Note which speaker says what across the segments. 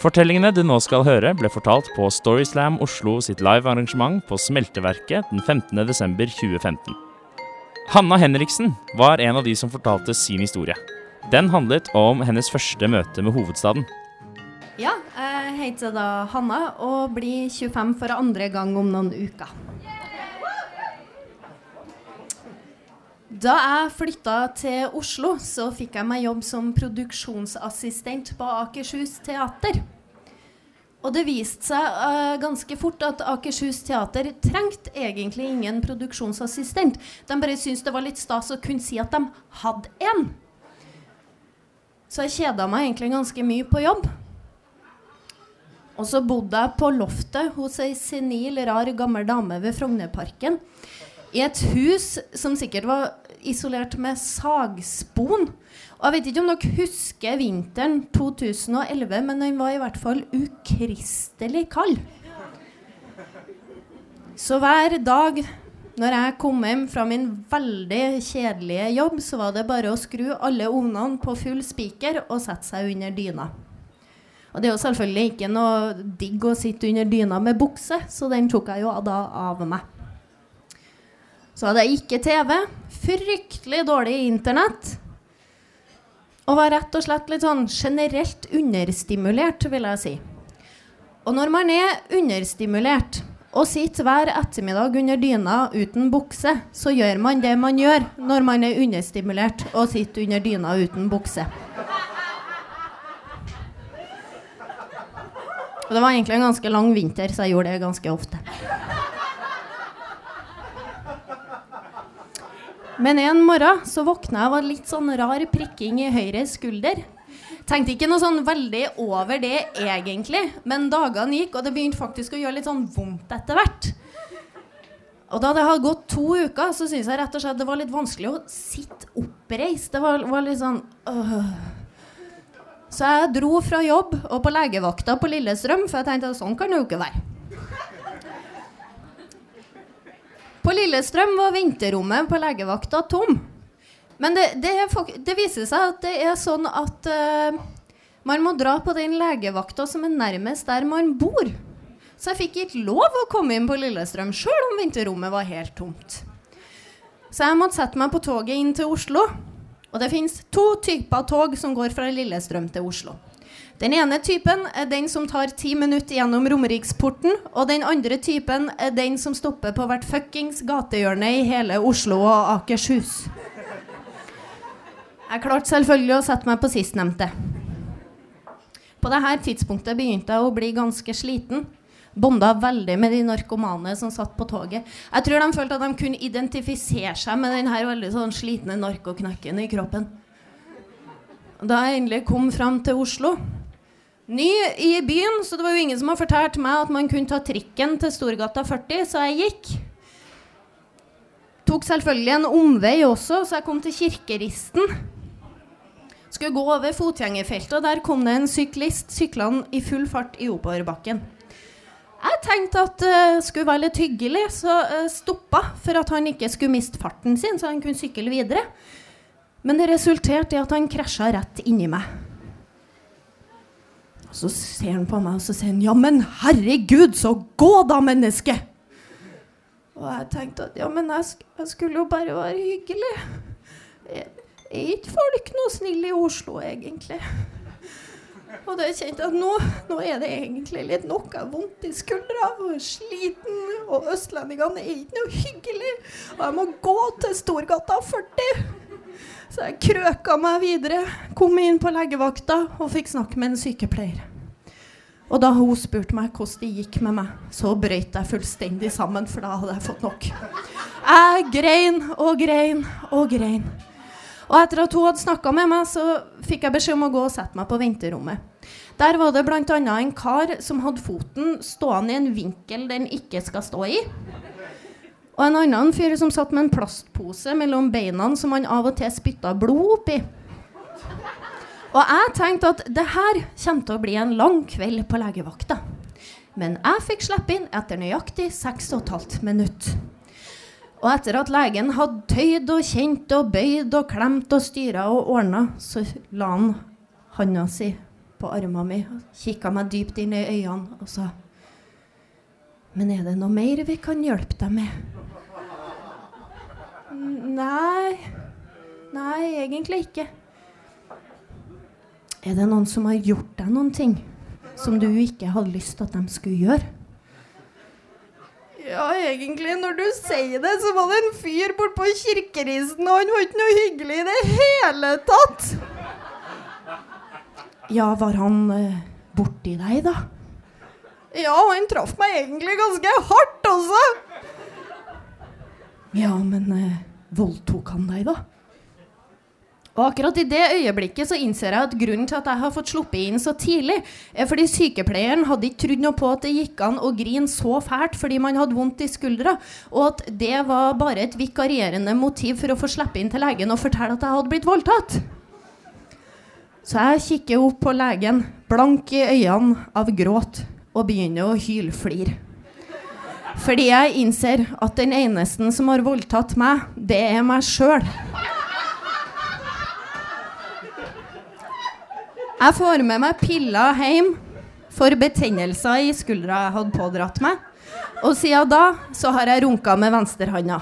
Speaker 1: Fortellingene du nå skal høre, ble fortalt på Storyslam Oslo sitt livearrangement på Smelteverket den 15.12.2015. Hanna Henriksen var en av de som fortalte sin historie. Den handlet om hennes første møte med hovedstaden.
Speaker 2: Ja, jeg heter da Hanna og blir 25 for andre gang om noen uker. Da jeg flytta til Oslo, så fikk jeg meg jobb som produksjonsassistent på Akershus Teater. Og det viste seg uh, ganske fort at Akershus Teater trengte egentlig ingen produksjonsassistent. De bare syntes det var litt stas å kunne si at de hadde en. Så jeg kjeda meg egentlig ganske mye på jobb. Og så bodde jeg på loftet hos ei senil, rar gammel dame ved Frognerparken. I et hus som sikkert var isolert med sagspon. Og jeg vet ikke om dere husker vinteren 2011, men den var i hvert fall ukristelig kald. Så hver dag når jeg kom hjem fra min veldig kjedelige jobb, så var det bare å skru alle ovnene på full spiker og sette seg under dyna. Og det er jo selvfølgelig ikke noe digg å sitte under dyna med bukse, så den tok jeg jo da av meg. Så hadde jeg ikke TV, fryktelig dårlig internett. Og var rett og slett litt sånn generelt understimulert, vil jeg si. Og når man er understimulert og sitter hver ettermiddag under dyna uten bukse, så gjør man det man gjør når man er understimulert og sitter under dyna uten bukse. Og det var egentlig en ganske lang vinter, så jeg gjorde det ganske ofte. Men en morgen så våkna jeg av litt sånn rar prikking i høyre skulder. Tenkte ikke noe sånn veldig over det egentlig, men dagene gikk, og det begynte faktisk å gjøre litt sånn vondt etter hvert. Og da det hadde gått to uker, så syntes jeg rett og slett det var litt vanskelig å sitte oppreist. Det var, var litt sånn øh. Så jeg dro fra jobb og på legevakta på Lillestrøm, for jeg tenkte at sånn kan det jo ikke være. På Lillestrøm var venterommet på legevakta tom. Men det, det, det, viser seg at det er sånn at uh, man må dra på den legevakta som er nærmest der man bor. Så jeg fikk ikke lov å komme inn på Lillestrøm sjøl om venterommet var helt tomt. Så jeg måtte sette meg på toget inn til Oslo. Og det fins to typer tog som går fra Lillestrøm til Oslo. Den ene typen er den som tar ti minutter gjennom Romeriksporten. Og den andre typen er den som stopper på hvert fuckings gatehjørne i hele Oslo og Akershus. Jeg klarte selvfølgelig å sette meg på sistnevnte. På dette tidspunktet begynte jeg å bli ganske sliten. Bonda veldig med de narkomane som satt på toget. Jeg tror de følte at de kunne identifisere seg med den veldig sånn slitne narkoknekken i kroppen. Da jeg endelig kom fram til Oslo, ny i byen, så det var jo ingen som har fortalt meg at man kunne ta trikken til Storgata 40, så jeg gikk. Tok selvfølgelig en omvei også, så jeg kom til Kirkeristen. Skulle gå over fotgjengerfeltet, og der kom det en syklist syklende i full fart i oppoverbakken. Jeg tenkte at det uh, skulle være litt hyggelig, så uh, stoppa for at han ikke skulle miste farten sin, så han kunne sykle videre. Men det resulterte i at han krasja rett inni meg. Og så ser han på meg og så sier han, 'Ja, men herregud, så gå da, menneske!' Og jeg tenkte at ja, men jeg, jeg skulle jo bare være hyggelig. Er, ikke folk noe snille i Oslo, egentlig? Og da kjente jeg at nå, nå, er det egentlig litt har vondt i skuldra og sliten. Og østlendingene er ikke noe hyggelig. Og jeg må gå til Storgata 40. Så jeg krøka meg videre, kom inn på legevakta og fikk snakke med en sykepleier. Og da hun spurte meg hvordan det gikk med meg, så brøyt jeg fullstendig sammen, for da hadde jeg fått nok. Jeg grein og grein og grein. Og etter at hun hadde snakka med meg, så fikk jeg beskjed om å gå og sette meg på venterommet. Der var det bl.a. en kar som hadde foten stående i en vinkel den ikke skal stå i. Og en annen fyr som satt med en plastpose mellom beina som han av og til spytta blod oppi. Og jeg tenkte at det her kommer til å bli en lang kveld på legevakta. Men jeg fikk slippe inn etter nøyaktig 6 15 minutter. Og etter at legen hadde tøyd og kjent og bøyd og klemt og styra og ordna, så la han handa si på armen min, kikka meg dypt inn i øynene og sa Men er det noe mer vi kan hjelpe deg med? Nei Nei, egentlig ikke. Er det noen som har gjort deg noen ting som du ikke hadde lyst til at de skulle gjøre? Ja, egentlig, når du sier det, så var det en fyr bortpå kirkeristen, og han var ikke noe hyggelig i det hele tatt. Ja, var han eh, borti deg, da? Ja, han traff meg egentlig ganske hardt også. Ja, men uh, voldtok han deg, da? Og akkurat i det øyeblikket så innser jeg at grunnen til at jeg har fått sluppet inn så tidlig, er fordi sykepleieren hadde ikke trodd noe på at det gikk an å grine så fælt fordi man hadde vondt i skuldra, og at det var bare et vikarierende motiv for å få slippe inn til legen og fortelle at jeg hadde blitt voldtatt. Så jeg kikker opp på legen, blank i øynene av gråt, og begynner å hylflire. Fordi jeg innser at den eneste som har voldtatt meg, det er meg sjøl. Jeg får med meg piller hjem for betennelser i skuldra jeg hadde pådratt meg. Og siden da så har jeg runka med venstrehanda.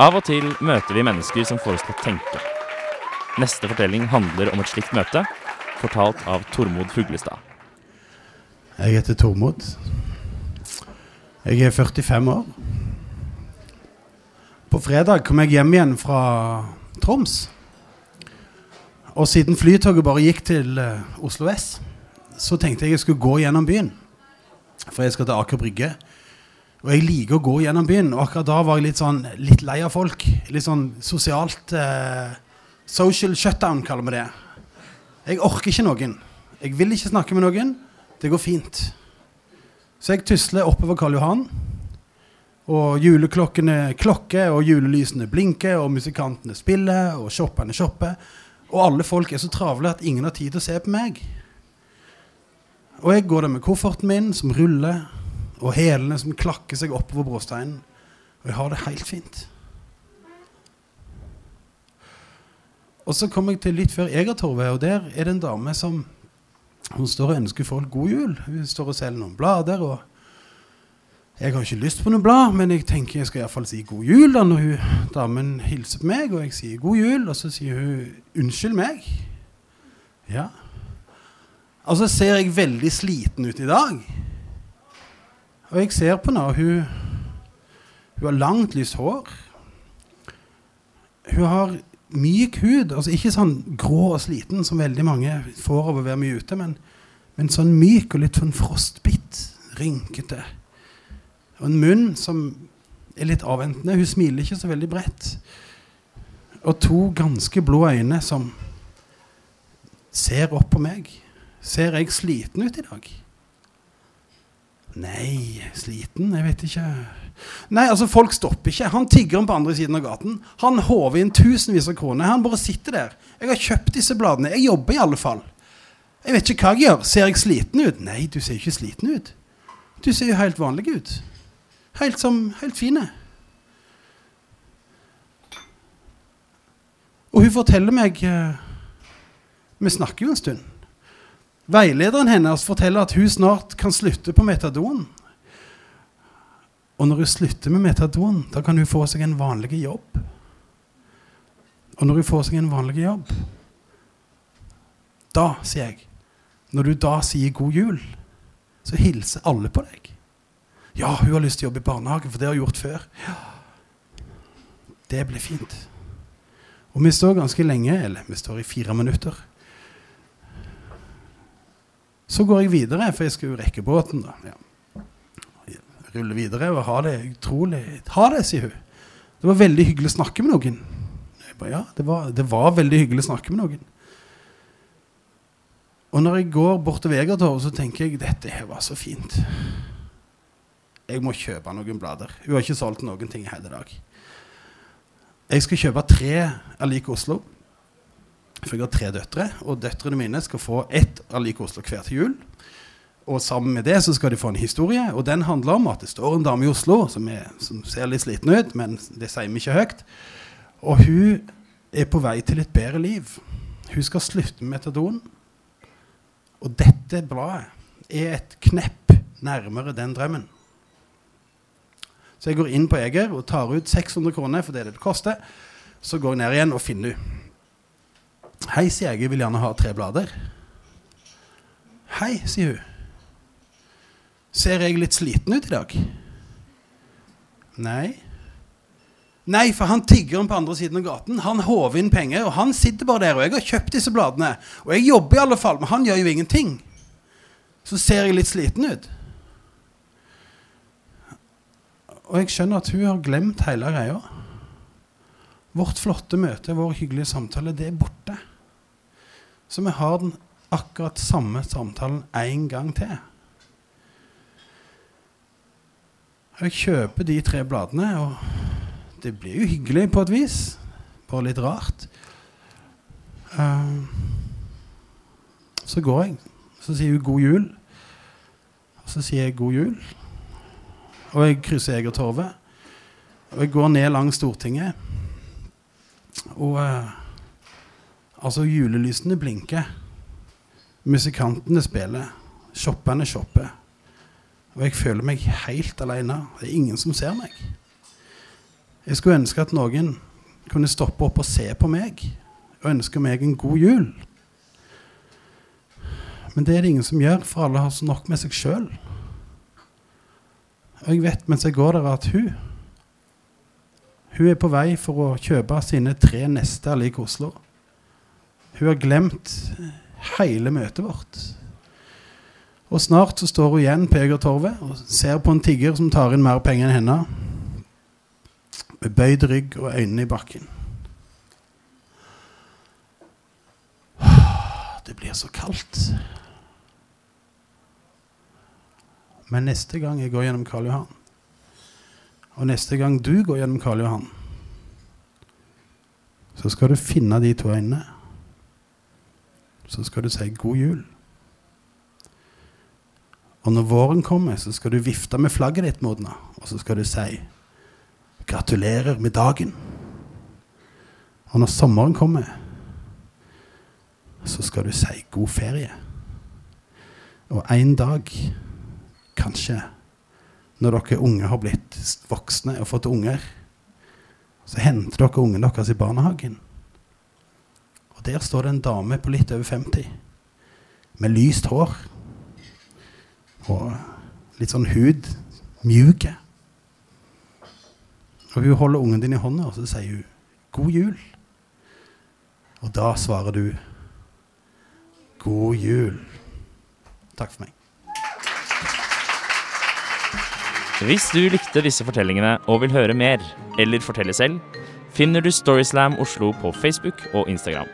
Speaker 1: Av og til møter vi mennesker som får oss til å tenke. Neste fortelling handler om et slikt møte, fortalt av Tormod Fuglestad.
Speaker 3: Jeg heter Tormod. Jeg er 45 år. På fredag kom jeg hjem igjen fra Troms. Og siden flytoget bare gikk til uh, Oslo S, så tenkte jeg jeg skulle gå gjennom byen. For jeg skal til Aker Brygge. Og jeg liker å gå gjennom byen. Og akkurat da var jeg litt, sånn, litt lei av folk. Litt sånn sosialt eh, Social shutdown, kaller vi det. Jeg orker ikke noen. Jeg vil ikke snakke med noen. Det går fint. Så jeg tusler oppover Karl Johan. Og juleklokkene klokker, og julelysene blinker, og musikantene spiller, og shopperne shopper. Og alle folk er så travle at ingen har tid til å se på meg. Og jeg går der med kofferten min som ruller, og hælene som klakker seg oppover bråsteinen. Og jeg har det helt fint. Og så kommer jeg til litt før Egertorvet, og der er det en dame som hun står og ønsker folk god jul. Hun står og selger noen blader. og jeg har ikke lyst på noe blad, men jeg tenker jeg skal iallfall si god jul da når hun, damen hilser på meg, og jeg sier god jul, og så sier hun unnskyld meg. Ja. Og så ser jeg veldig sliten ut i dag. Og jeg ser på henne, og hun, hun har langt, lyst hår. Hun har myk hud, altså ikke sånn grå og sliten som veldig mange får av å være mye ute, men, men sånn myk og litt sånn frostbitt, rynkete. Og en munn som er litt avventende. Hun smiler ikke så veldig bredt. Og to ganske blå øyne som ser opp på meg. Ser jeg sliten ut i dag? Nei, sliten? Jeg vet ikke. Nei, altså folk stopper ikke. Han tiggeren på andre siden av gaten. Han håver inn tusenvis av kroner. Han bare sitter der. Jeg har kjøpt disse bladene. Jeg jobber i alle fall. Jeg vet ikke hva jeg gjør. Ser jeg sliten ut? Nei, du ser ikke sliten ut. Du ser jo helt vanlig ut. Helt som Helt fine. Og hun forteller meg eh, Vi snakker jo en stund. Veilederen hennes forteller at hun snart kan slutte på metadon. Og når hun slutter med metadon, da kan hun få seg en vanlig jobb. Og når hun får seg en vanlig jobb, da, sier jeg Når du da sier god jul, så hilser alle på deg. Ja, hun har lyst til å jobbe i barnehage, for det har hun gjort før. Ja. Det blir fint. Og vi står ganske lenge, eller vi står i fire minutter. Så går jeg videre, for jeg skal jo rekke båten. da. Ja. Rulle videre og ha det utrolig Ha det, sier hun. Det var veldig hyggelig å snakke med noen. Jeg bare, ja, det var, det var veldig hyggelig å snakke med noen. Og når jeg går bort til Egertorv, så tenker jeg dette her var så fint jeg må kjøpe noen blader. Hun har ikke solgt noen ting i hele dag. Jeg skal kjøpe tre Alike Oslo. For jeg har tre døtre, og døtrene mine skal få ett Alike Oslo hver til jul. Og sammen med det så skal de få en historie, og den handler om at det står en dame i Oslo som, er, som ser litt sliten ut, men det sier vi ikke høyt. Og hun er på vei til et bedre liv. Hun skal slutte med metadon. Og dette bladet er et knepp nærmere den drømmen. Så jeg går inn på Eger og tar ut 600 kroner, for det det koster. Så går jeg ned igjen og finner henne. Hei, sier jeg. Jeg vil gjerne ha tre blader. Hei, sier hun. Ser jeg litt sliten ut i dag? Nei. Nei, for han tiggeren på andre siden av gaten Han håver inn penger, og han sitter bare der. Og jeg har kjøpt disse bladene. Og jeg jobber i alle fall, men han gjør jo ingenting. Så ser jeg litt sliten ut. Og jeg skjønner at hun har glemt hele greia. Vårt flotte møte, vår hyggelige samtale, det er borte. Så vi har den akkurat samme samtalen én gang til. Jeg kjøper de tre bladene, og det blir jo hyggelig på et vis. Bare litt rart. Uh, så går jeg. Så sier hun 'god jul'. Og så sier jeg 'god jul'. Og jeg krysser Egertorvet. Og jeg går ned langs Stortinget. Og uh, altså, julelysene blinker. Musikantene spiller. Shopperne shopper. Og jeg føler meg helt alene. Det er ingen som ser meg. Jeg skulle ønske at noen kunne stoppe opp og se på meg og ønske meg en god jul. Men det er det ingen som gjør, for alle har så nok med seg sjøl. Og jeg vet mens jeg går der, at hun Hun er på vei for å kjøpe sine tre neste lik Oslo. Hun har glemt hele møtet vårt. Og snart så står hun igjen på Egertorvet og ser på en tigger som tar inn mer penger enn henne. Med bøyd rygg og øynene i bakken. Det blir så kaldt. Men neste gang jeg går gjennom Karl Johan, og neste gang du går gjennom Karl Johan, så skal du finne de to øynene. Så skal du si 'god jul'. Og når våren kommer, så skal du vifte med flagget ditt mot og så skal du si 'gratulerer med dagen'. Og når sommeren kommer, så skal du si 'god ferie'. Og en dag kanskje når dere unge har blitt voksne og fått unger, så henter dere ungen deres i barnehagen. Og der står det en dame på litt over 50 med lyst hår og litt sånn hud. Mjuke. Og hun holder ungen din i hånda, og så sier hun 'God jul'. Og da svarer du 'God jul'. Takk for meg.
Speaker 1: Hvis du likte disse fortellingene og vil høre mer, eller fortelle selv, finner du Storyslam Oslo på Facebook og Instagram.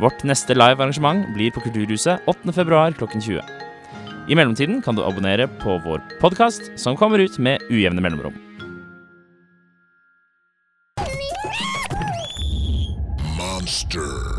Speaker 1: Vårt neste live-arrangement blir på Kulturhuset 8.2 klokken 20. I mellomtiden kan du abonnere på vår podkast, som kommer ut med ujevne mellomrom.
Speaker 4: Monster.